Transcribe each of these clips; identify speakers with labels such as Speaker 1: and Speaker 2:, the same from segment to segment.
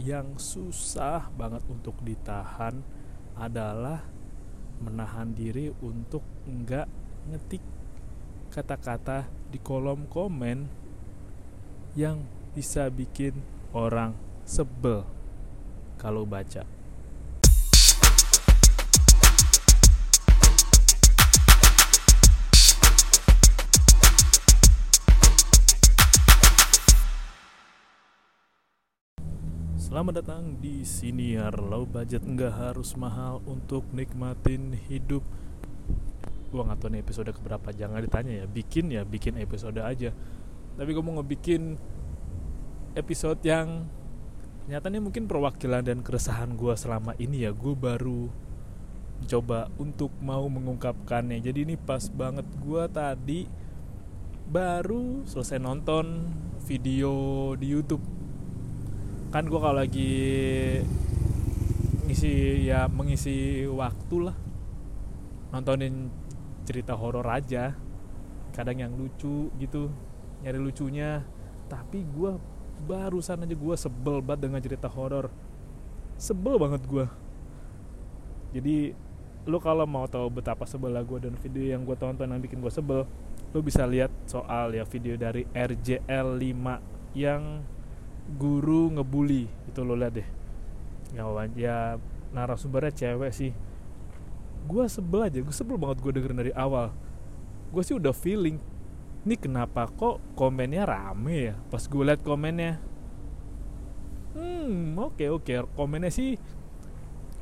Speaker 1: yang susah banget untuk ditahan adalah menahan diri untuk enggak ngetik kata-kata di kolom komen yang bisa bikin orang sebel kalau baca. Selamat datang di Siniar. Low Budget nggak harus mahal untuk nikmatin hidup. Gua nggak tahu nih episode keberapa Jangan ditanya ya. Bikin ya bikin episode aja. Tapi gue mau ngebikin episode yang ini mungkin perwakilan dan keresahan gue selama ini ya. Gue baru coba untuk mau mengungkapkannya. Jadi ini pas banget. Gue tadi Baru selesai nonton video di Youtube kan gue kalau lagi ngisi ya mengisi waktu lah. Nontonin cerita horor aja. Kadang yang lucu gitu nyari lucunya. Tapi gue barusan aja gue sebel banget dengan cerita horor. Sebel banget gue jadi lu kalau mau tahu betapa sebel gue dan video yang gue tonton yang bikin gue sebel lu bisa lihat soal ya video dari RJL 5 yang guru ngebully itu lo lihat deh. Ya, ya narasumbernya cewek sih. Gue sebel aja gue sebel banget gue dengerin dari awal. Gue sih udah feeling ini kenapa kok komennya rame ya? Pas gue liat komennya hmm oke okay, oke. Okay. komennya sih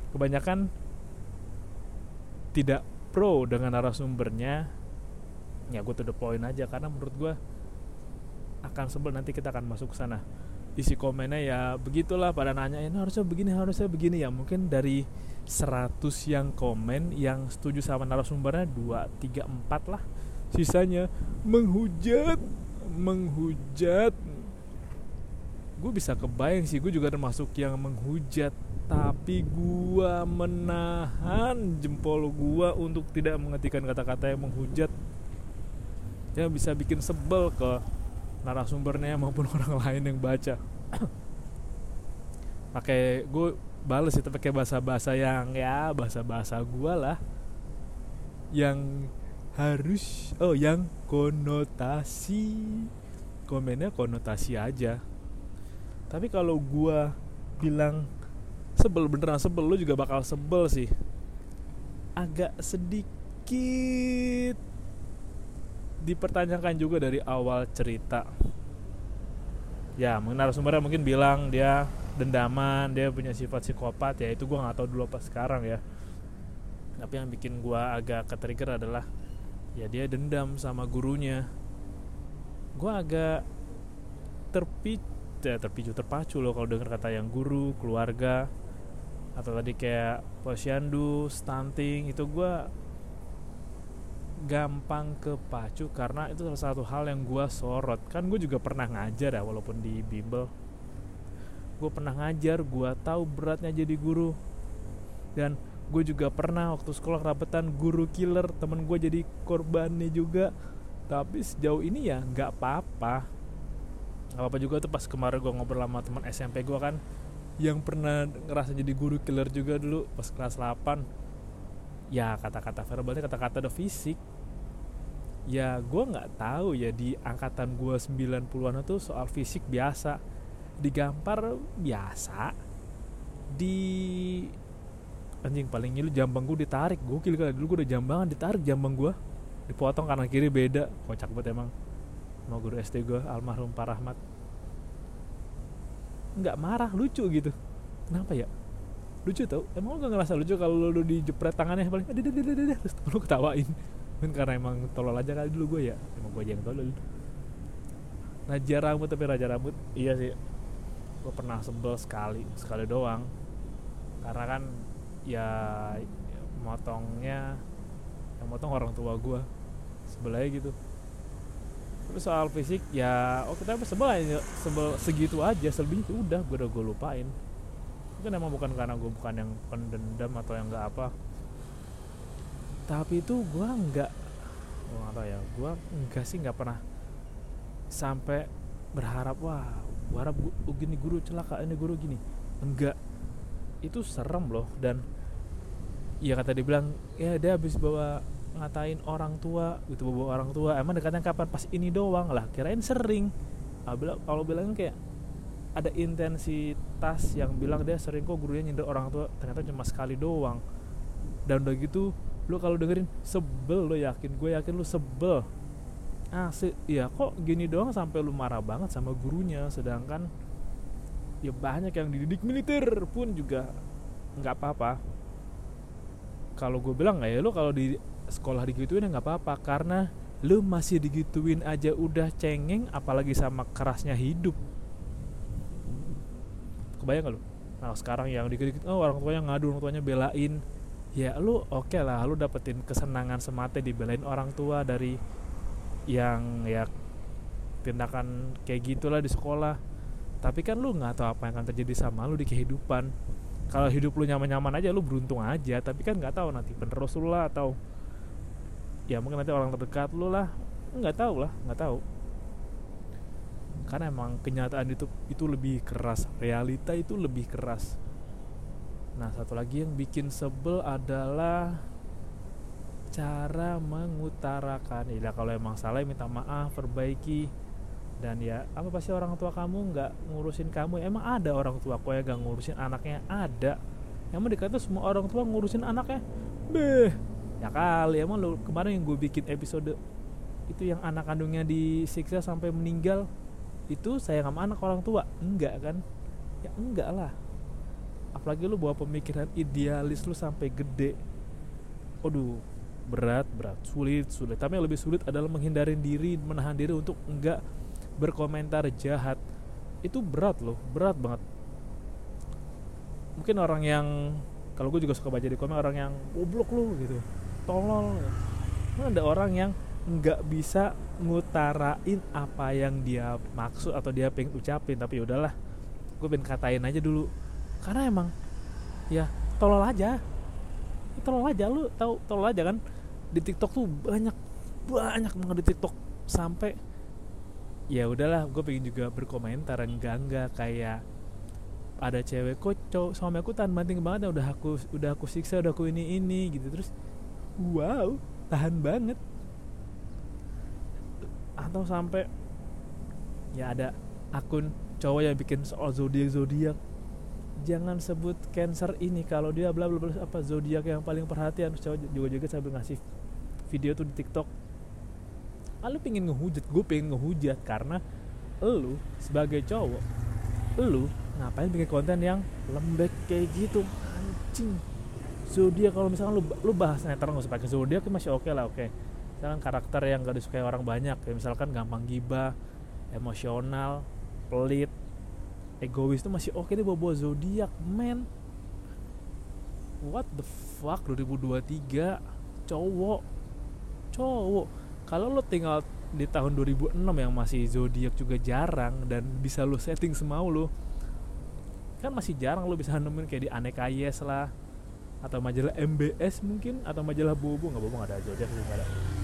Speaker 1: kebanyakan tidak pro dengan narasumbernya. Ya gue to the point aja karena menurut gue akan sebel nanti kita akan masuk ke sana isi komennya ya begitulah pada nanya ini harusnya begini harusnya begini. Ya mungkin dari 100 yang komen yang setuju sama narasumbernya 2, 3, 4 lah sisanya. Menghujat menghujat. Gue bisa kebayang sih gue juga termasuk yang menghujat. Tapi gue menahan jempol gue untuk tidak mengetikkan kata-kata yang menghujat. Yang bisa bikin sebel ke narasumbernya maupun orang lain yang baca. Pakai gue bales itu pakai bahasa-bahasa yang ya bahasa-bahasa gue lah. Yang harus oh yang konotasi. Komennya konotasi aja. Tapi kalau gue bilang sebel beneran sebel lu juga bakal sebel sih. Agak sedikit dipertanyakan juga dari awal cerita. Ya narasumbernya mungkin bilang dia dendaman dia punya sifat psikopat. Ya itu gue nggak tahu dulu pas sekarang ya. Tapi yang bikin gue agak ketrigger adalah ya dia dendam sama gurunya. Gue agak terpicu ya terpicu terpacu loh kalau dengar kata yang guru keluarga atau tadi kayak posyandu stunting itu gue gampang kepacu karena itu salah satu hal yang gue sorot. Kan gue juga pernah ngajar ya walaupun di bimbel. Gue pernah ngajar gue tahu beratnya jadi guru. Dan gue juga pernah waktu sekolah kerapetan guru killer temen gue jadi korbannya juga. Tapi sejauh ini ya nggak apa-apa. Nggak apa-apa juga tuh pas kemarin gue ngobrol sama teman SMP gue kan yang pernah ngerasa jadi guru killer juga dulu pas kelas 8 ya kata-kata verbalnya kata-kata the fisik ya gue nggak tahu ya di angkatan gue 90-an itu soal fisik biasa. Digampar biasa. Di anjing paling ngilu jambang gue ditarik. Gokil kali dulu gue udah jambangan ditarik jambang gue dipotong kanan kiri beda. Kocak banget emang. Sama guru SD gue almarhum Pak Rahmat. Nggak marah lucu gitu. Kenapa ya lucu tau emang lu gak ngerasa lucu kalau lu dijepret tangannya paling ada ada ada terus lu ketawain. Mungkin karena emang tolol aja kali dulu gue ya emang gue aja yang tolol. Raja rambut tapi raja rambut iya sih. Gue pernah sebel sekali sekali doang. Karena kan ya motongnya yang motong orang tua gue sebelah gitu. Terus soal fisik ya oh kita sebel aja sebel segitu aja selebihnya udah gue udah gue lupain mungkin emang bukan karena gue bukan yang pendendam atau yang nggak apa. Tapi itu gue nggak gue nggak ya. Gue enggak sih nggak pernah sampai berharap wah gue harap gu- oh, gini guru celaka ini guru gini. Enggak itu serem loh. Dan ya kata dia bilang ya dia habis bawa ngatain orang tua itu bawa orang tua. Emang dekatnya kapan? Pas ini doang lah. Kirain sering. Kalau bilang kayak ada intensitas yang bilang dia sering kok gurunya nyindir orang tua? Ternyata cuma sekali doang. Dan udah gitu lu kalau dengerin sebel lo yakin gue yakin lu sebel. Ah se ya kok gini doang sampai lu marah banget sama gurunya. Sedangkan ya banyak yang dididik militer pun juga nggak apa-apa. Kalau gue bilang ya lu kalau di sekolah digituin ya nggak apa-apa. Karena lu masih digituin aja udah cengeng apalagi sama kerasnya hidup kebayang gak lu? Nah sekarang yang dikit-dikit oh orang tuanya ngadu orang tuanya belain. Ya lu oke lah lu dapetin kesenangan semata dibelain orang tua dari yang ya tindakan kayak gitulah di sekolah. Tapi kan lu nggak tahu apa yang akan terjadi sama lu di kehidupan. Kalau hidup lu nyaman-nyaman aja lu beruntung aja. Tapi kan nggak tahu nanti penerus lu lah atau ya mungkin nanti orang terdekat lu lah. Nggak tahu lah nggak tahu karena emang kenyataan itu itu lebih keras realita itu lebih keras. Nah satu lagi yang bikin sebel adalah cara mengutarakan. Ya kalau emang salah ya minta maaf perbaiki. Dan ya apa pasti orang tua kamu nggak ngurusin kamu? Emang ada orang tua kok ya gak ngurusin anaknya? Ada. Emang dikata semua orang tua ngurusin anaknya? Beh ya kali. Emang lo kemarin yang gue bikin episode itu yang anak kandungnya disiksa sampai meninggal itu sayang sama anak orang tua? Enggak kan? Ya enggak lah. Apalagi lu bawa pemikiran idealis lu sampai gede. Waduh berat berat. Sulit sulit. Tapi yang lebih sulit adalah menghindari diri menahan diri untuk enggak berkomentar jahat. Itu berat loh berat banget. Mungkin orang yang kalau gue juga suka baca di komen orang yang goblok lu gitu. Tolol. Mungkin ada orang yang nggak bisa ngutarain apa yang dia maksud atau dia pengen ucapin tapi ya udahlah gue pengen katain aja dulu. Karena emang ya tolol aja. Tolol aja lu tahu tolol aja kan? Di TikTok tuh banyak banyak banget di TikTok. Sampai ya udahlah gue pengen juga berkomentar. Enggak enggak kayak ada cewek kok cowok suami aku tahan banting banget udah aku udah aku siksa udah aku ini ini gitu. Terus wow tahan banget atau sampai ya ada akun cowok yang bikin soal zodiak zodiak. Jangan sebut cancer ini kalau dia bla bla bla apa zodiak yang paling perhatian. Cowok juga juga sambil ngasih video tuh di TikTok. Ah, lu pengen ngehujat gue pengen ngehujat karena lu sebagai cowok lu ngapain bikin konten yang lembek kayak gitu? Anjing. Zodiak kalau misalkan lu lu bahas netral nggak usah pakai zodiak masih oke lah oke misalkan karakter yang gak disukai orang banyak kayak misalkan gampang gibah emosional pelit egois itu masih oke deh bawa bawa zodiak men. What the fuck 2023 cowok. Cowok. Kalau lo tinggal di tahun 2006 yang masih zodiak juga jarang dan bisa lo setting semau lo kan masih jarang lo bisa nemuin kayak di Aneka Yes lah atau majalah MBS mungkin atau majalah Bobo. Nggak Bobo nggak ada zodiak sih nggak ada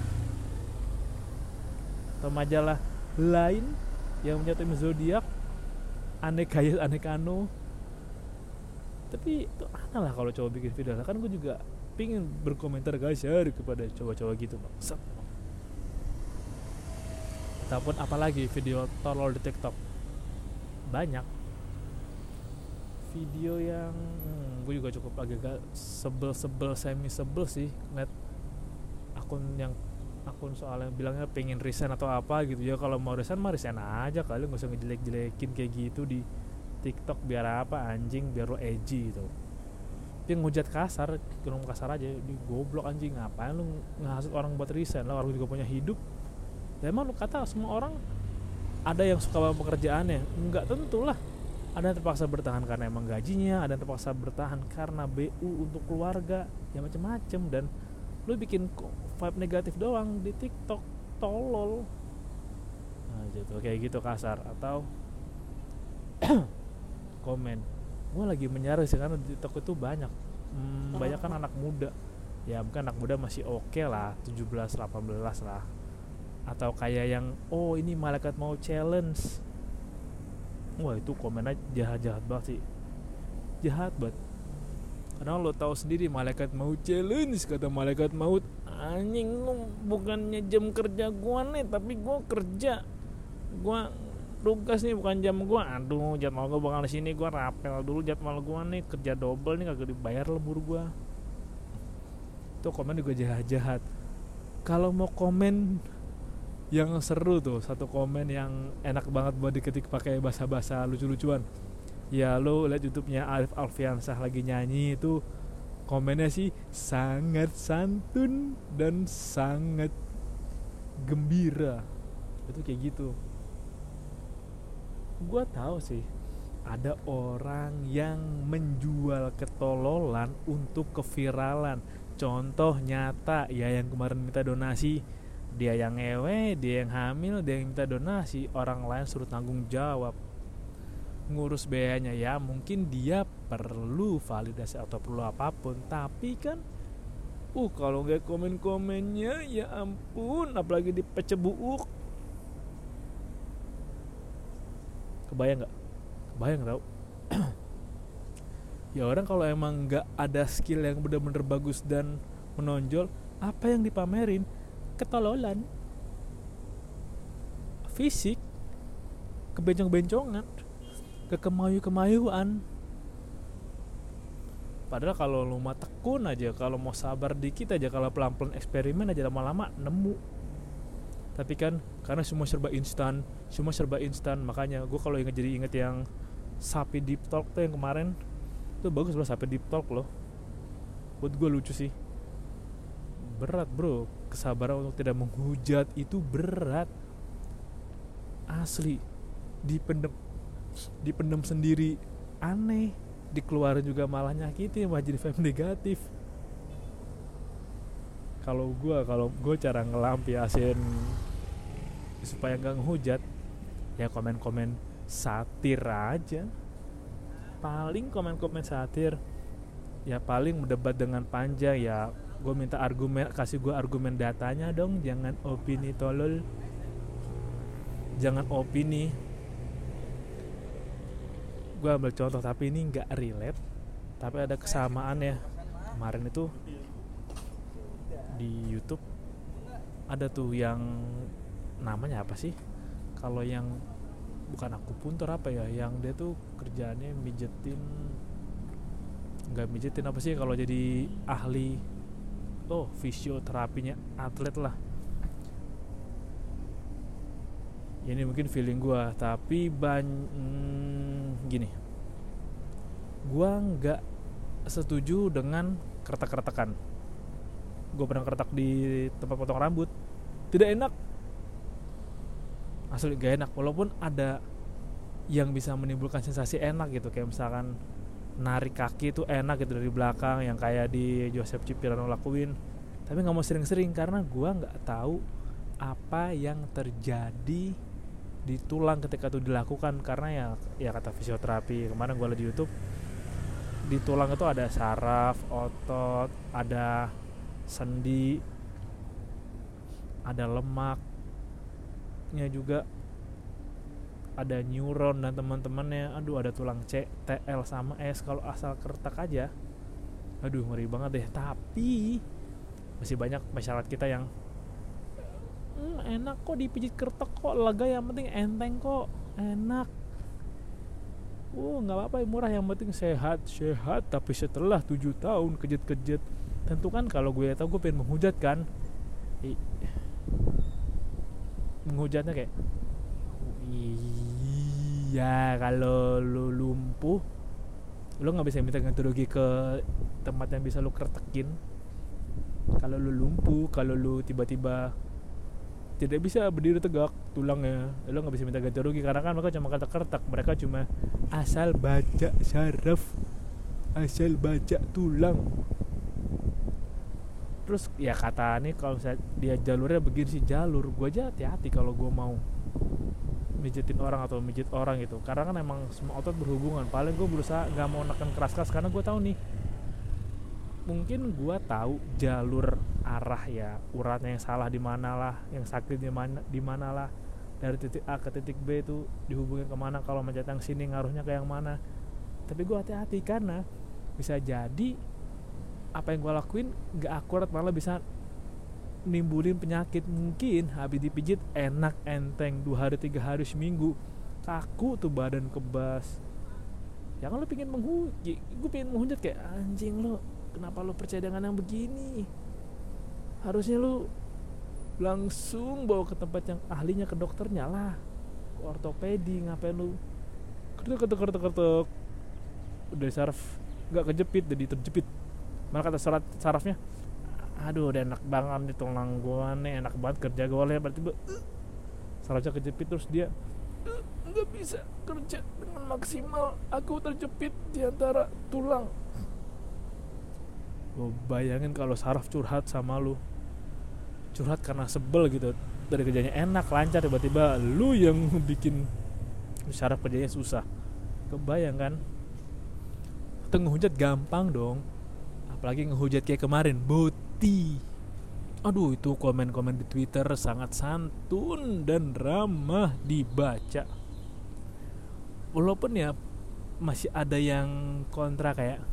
Speaker 1: atau majalah lain yang punya tim zodiak aneka yes aneka no tapi itu aneh lah kalau cowok bikin video kan gue juga pingin berkomentar guys ya kepada cowok-cowok gitu bangsat. Ataupun apalagi video tolol di TikTok. Banyak. Video yang gue juga cukup agak sebel-sebel semi sebel sih ngeliat akun yang akun soalnya bilangnya pengen resign atau apa gitu. Ya kalau mau resign mah resign aja kali nggak usah ngejelek-jelekin kayak gitu di TikTok biar apa anjing biar lo edgy gitu. Dia ngujat kasar ngomong kasar aja di goblok anjing ngapain lu ngasut orang buat resign lah? Orang juga punya hidup. Ya emang lu kata semua orang ada yang suka sama pekerjaannya? Enggak tentu lah. Ada yang terpaksa bertahan karena emang gajinya ada yang terpaksa bertahan karena BU untuk keluarga ya macem-macem. Dan lu bikin vibe negatif doang di TikTok tolol. Nah gitu. Kayak gitu kasar. Atau komen gue lagi menyaris sih karena di TikTok itu banyak. Hmm, banyak kan anak muda. Ya mungkin anak muda masih oke okay lah 17 18 lah. Atau kayak yang oh ini malaikat mau challenge. Wah itu komennya jahat-jahat banget sih. Jahat banget. Karena lo tahu sendiri malaikat mau challenge kata malaikat maut anjing bukannya jam kerja gua nih tapi gua kerja. Gua tugas nih bukan jam gua. Aduh jadwal gua bakal di sini gua rapel dulu jadwal gua nih. Kerja double nih kagak dibayar lembur gua. Itu komen juga jahat-jahat. Kalau mau komen yang seru tuh satu komen yang enak banget buat diketik pakai bahasa-bahasa lucu-lucuan. Ya lo lihat YouTube-nya Arif Alfiansah lagi nyanyi itu komennya sih sangat santun dan sangat gembira. Itu kayak gitu. Gue tahu sih ada orang yang menjual ketololan untuk keviralan. Contoh nyata ya yang kemarin minta donasi dia yang ngewe dia yang hamil dia yang minta donasi orang lain suruh tanggung jawab. Ngurus biayanya ya mungkin dia perlu validasi atau perlu apa pun tapi kan uh kalau nggak komen komennya ya ampun apalagi di pecebuuk kebayang nggak? Kebayang tau? Ya orang kalau emang nggak ada skill yang bener-bener bagus dan menonjol apa yang dipamerin? Ketololan. Fisik. Kebencong-bencongan. Kekemayu-kemayuan padahal kalau lu mah tekun aja kalau mau sabar dikit aja kalau pelan-pelan eksperimen aja lama-lama nemu. Tapi kan karena semua serba instan semua serba instan makanya gue kalau inget jadi inget yang sapi deep talk tuh yang kemarin itu bagus loh sapi deep talk loh. Buat gue lucu sih. Berat bro kesabaran untuk tidak menghujat itu berat. Asli dipendem dipendem sendiri aneh dikeluarin juga malah nyakiti malah jadi vibe negatif. Kalau gue kalau gue cara ngelampiasin supaya nggak ngehujat ya komen-komen satir aja. Paling komen-komen satir ya paling mendebat dengan panjang ya gue minta argumen kasih gue argumen datanya dong jangan opini tolol. Jangan opini gue ambil contoh tapi ini nggak relate tapi ada kesamaan ya. Kemarin itu di YouTube ada tuh yang namanya apa sih? Kalau yang bukan aku punter apa ya yang dia tuh kerjaannya mijetin nggak mijetin apa sih kalau jadi ahli oh fisioterapinya atlet lah ini mungkin feeling gue tapi ban hmm, gini. Gue nggak setuju dengan kertak-kertakan. Gue pernah kertak di tempat potong rambut. Tidak enak. Asli gak enak. Walaupun ada yang bisa menimbulkan sensasi enak gitu. Kayak misalkan narik kaki itu enak gitu dari belakang yang kayak di Joseph Cipirano lakuin. Tapi nggak mau sering-sering karena gue nggak tahu apa yang terjadi di tulang ketika itu dilakukan karena ya ya kata fisioterapi. Kemarin gue lihat di YouTube di tulang itu ada saraf otot ada sendi ada lemaknya juga ada neuron dan teman-temannya. Aduh ada tulang C, TL sama S. Kalau asal kertak aja aduh ngeri banget deh. Tapi masih banyak masyarakat kita yang hmm, enak kok dipijit kertak kok lega yang penting enteng kok. Enak. Oh nggak apa-apa murah yang penting sehat sehat. Tapi setelah tujuh tahun kejut-kejut tentu kan kalau gue tahu gue pengen menghujat kan. I- menghujatnya kayak iya kalau lu lumpuh lu nggak bisa minta ganti rugi ke tempat yang bisa lu kertekin. Kalau lu lumpuh kalau lu tiba-tiba tidak bisa berdiri tegak tulangnya. Lu nggak bisa minta ganti rugi karena kan mereka cuma kata kertak. Mereka cuma asal baca saraf asal baca tulang. Terus ya kata nih kalau saya dia jalurnya begini sih jalur. Gue aja hati-hati kalau gue mau mijitin orang atau mijit orang gitu. Karena kan emang semua otot berhubungan. Paling gue berusaha nggak mau neken keras-keras karena gue tahu nih mungkin gue tahu jalur arah ya uratnya yang salah di mana lah yang sakit di mana di mana lah dari titik A ke titik B itu dihubungin ke mana kalau mencet yang sini ngaruhnya ke yang mana. Tapi gue hati-hati karena bisa jadi apa yang gue lakuin nggak akurat malah bisa nimbulin penyakit. Mungkin habis dipijit enak enteng dua hari tiga hari seminggu. Kaku tuh badan kebas. Ya kan lo pengen menghujat gue pengen menghujat kayak anjing lo kenapa lo percaya dengan yang begini harusnya lo langsung bawa ke tempat yang ahlinya ke dokternya lah. Ke ortopedi ngapain lu? Ketuk ketuk ketuk ketuk. Udah saraf nggak kejepit jadi terjepit malah kata syarat sarafnya? Aduh udah enak banget nih tulang gua nih. Enak banget kerja gua lihat berarti sarafnya kejepit terus dia "Eh, nggak bisa kerja dengan maksimal. Aku terjepit di antara tulang. Gue bayangin kalau saraf curhat sama lu curhat karena sebel gitu. Dari kerjanya enak lancar tiba-tiba lu yang bikin saraf kerjanya susah. Kebayang kan? Tuh ngehujat gampang dong. Apalagi ngehujat kayak kemarin boti. Aduh itu komen-komen di twitter sangat santun dan ramah dibaca. Walaupun ya masih ada yang kontra kayak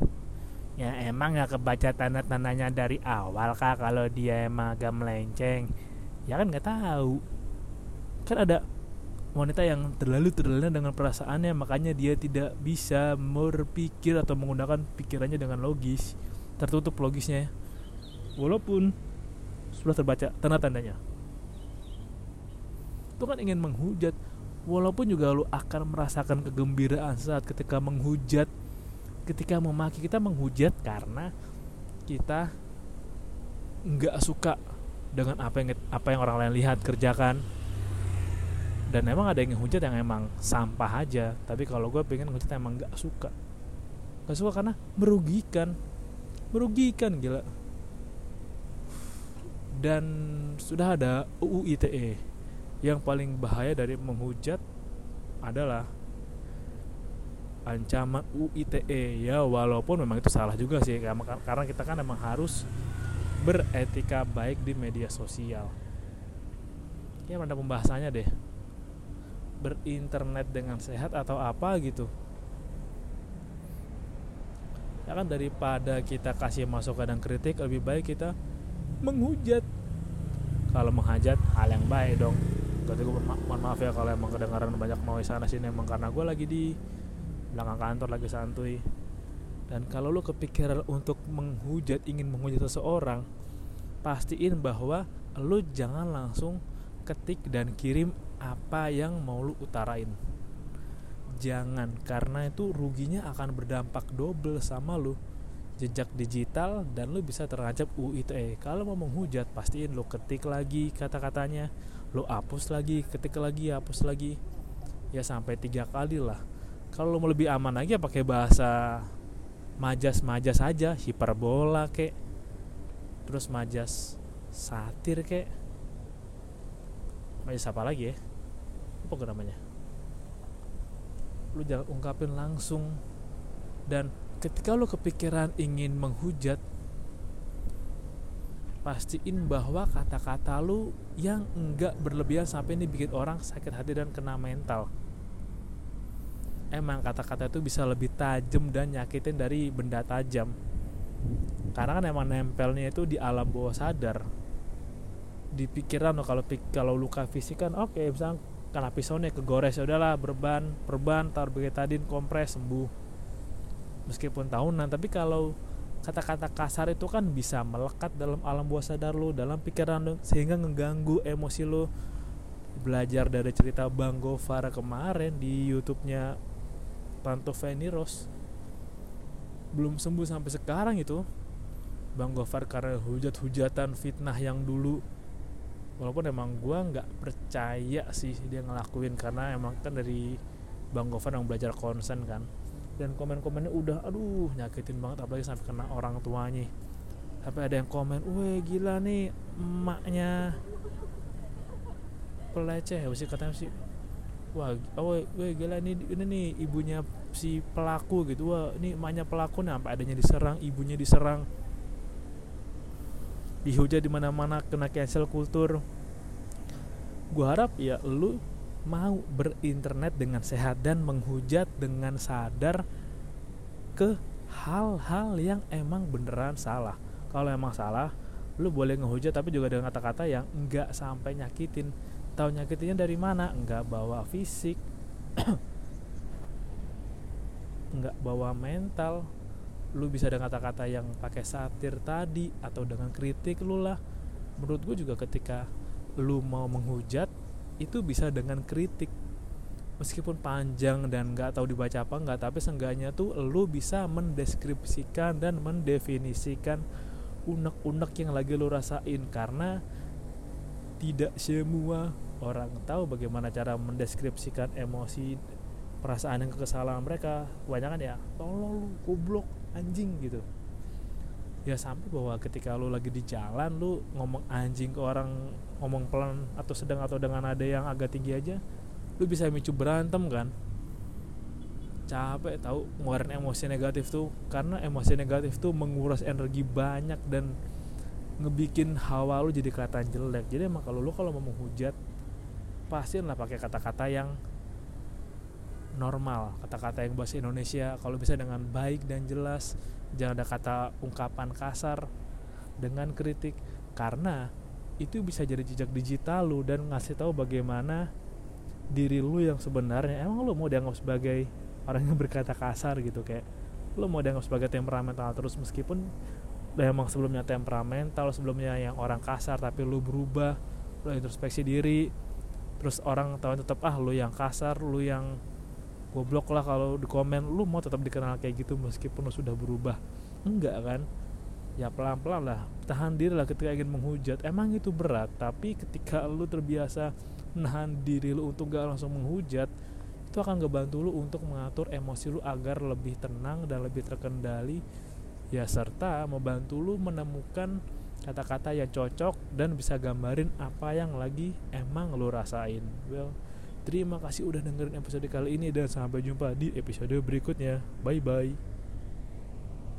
Speaker 1: ya emang nggak kebaca tanda-tandanya dari awal kak kalau dia emang agak melenceng? Ya kan nggak tahu. Kan ada wanita yang terlalu terlena dengan perasaannya makanya dia tidak bisa berpikir atau menggunakan pikirannya dengan logis tertutup logisnya walaupun sudah terbaca tanda-tandanya. Itu kan ingin menghujat walaupun juga lu akan merasakan kegembiraan saat ketika menghujat ketika memaki kita menghujat karena kita nggak suka dengan apa yang apa yang orang lain lihat kerjakan. Dan emang ada yang hujat yang emang sampah aja tapi kalau gue pengen hujat emang nggak suka. Nggak suka karena merugikan. Merugikan gila. Dan sudah ada UU ITE yang paling bahaya dari menghujat adalah ancaman UU ITE ya walaupun memang itu salah juga sih karena kita kan emang harus beretika baik di media sosial. Ya ada pembahasannya deh. Berinternet dengan sehat atau apa gitu. Ya kan daripada kita kasih masukan dan kritik lebih baik kita menghujat. Kalau menghajat hal yang baik dong. Berarti gue mohon maaf ya kalau emang kedengaran banyak noise sana sini emang karena gue lagi di belakang kantor lagi santuy. Dan kalau lo kepikiran untuk menghujat ingin menghujat seseorang pastiin bahwa lo jangan langsung ketik dan kirim apa yang mau lu utarain. Jangan karena itu ruginya akan berdampak double sama lu. Jejak digital dan lu bisa terancam UITE kalau mau menghujat pastiin lu ketik lagi kata-katanya. Lu hapus lagi ketik lagi hapus lagi. Ya sampai tiga kali lah kalau mau lebih aman lagi ya pakai bahasa majas-majas aja. Hiperbola kek. Terus majas satir kek. Majas apa lagi ya? Apa namanya? Lu jangan ungkapin langsung. Dan ketika lu kepikiran ingin menghujat pastiin bahwa kata-kata lu yang enggak berlebihan sampai ini bikin orang sakit hati dan kena mental emang kata-kata itu bisa lebih tajam dan nyakitin dari benda tajam. Karena kan emang nempelnya itu di alam bawah sadar. Di pikiran lo kalau kalau luka fisik kan oke okay, misalnya kena pisaunya kegores ya udahlah berban perban taruh betadine kompres sembuh. Meskipun tahunan tapi kalau kata-kata kasar itu kan bisa melekat dalam alam bawah sadar lo dalam pikiran lo sehingga ngeganggu emosi lo. Belajar dari cerita Bang Gofar kemarin di YouTube-nya Tanto Veniros belum sembuh sampai sekarang itu. Bang Gofar karena hujat-hujatan fitnah yang dulu. Walaupun emang gua nggak percaya sih dia ngelakuin karena emang kan dari Bang Gofar yang belajar konsen kan. Dan komen-komennya udah aduh nyakitin banget apalagi sampai kena orang tuanya. Sampai ada yang komen weh gila nih emaknya. Peleceh ya sih katanya sih wah oh gila ini ini nih ibunya si pelaku gitu wah ini emaknya pelaku nih sampai adanya diserang ibunya diserang dihujat di mana-mana kena cancel kultur gua harap ya lu mau berinternet dengan sehat dan menghujat dengan sadar ke hal-hal yang emang beneran salah. Kalau emang salah, lu boleh ngehujat tapi juga dengan kata-kata yang enggak sampai nyakitin. Tahu nyakitinnya dari mana? Enggak bawa fisik. enggak bawa mental. Lu bisa dengan kata-kata yang pakai satir tadi atau dengan kritik lu lah. Menurut gue juga ketika lu mau menghujat itu bisa dengan kritik meskipun panjang dan nggak tahu dibaca apa nggak tapi seenggaknya tuh lu bisa mendeskripsikan dan mendefinisikan unek-unek yang lagi lu rasain karena tidak semua orang tahu bagaimana cara mendeskripsikan emosi perasaan dan kekesalan mereka. Kebanyakan ya tolong lu goblok anjing gitu. Ya sampai bahwa ketika lu lagi di jalan lu ngomong anjing ke orang ngomong pelan atau sedang atau dengan ada yang agak tinggi aja lu bisa micu berantem kan? Capek tahu ngeluarin emosi negatif tuh karena emosi negatif tuh menguras energi banyak dan ngebikin hawa lu jadi kelihatan jelek. Jadi emang kalau lu kalau mau menghujat pastiin lah pakai kata-kata yang normal kata-kata yang bahasa Indonesia. Kalau bisa dengan baik dan jelas jangan ada kata ungkapan kasar dengan kritik. Karena itu bisa jadi jejak digital lu dan ngasih tahu bagaimana diri lu yang sebenarnya. Emang lu mau dianggap sebagai orang yang berkata kasar gitu kayak lu mau dianggap sebagai temperamental terus meskipun emang sebelumnya temperamental sebelumnya yang orang kasar tapi lu berubah lu introspeksi diri terus orang tahu tetap ah lu yang kasar lu yang goblok lah kalau di komen. Lu mau tetap dikenal kayak gitu meskipun lu sudah berubah? Enggak kan? Ya pelan-pelan lah. Tahan diri lah ketika ingin menghujat. Emang itu berat tapi ketika lu terbiasa nahan diri lu untuk gak langsung menghujat itu akan ngebantu lu untuk mengatur emosi lu agar lebih tenang dan lebih terkendali ya serta membantu lu menemukan kata-kata yang cocok dan bisa gambarin apa yang lagi emang lu rasain well Terima kasih udah dengerin episode kali ini dan sampai jumpa di episode berikutnya. Bye bye.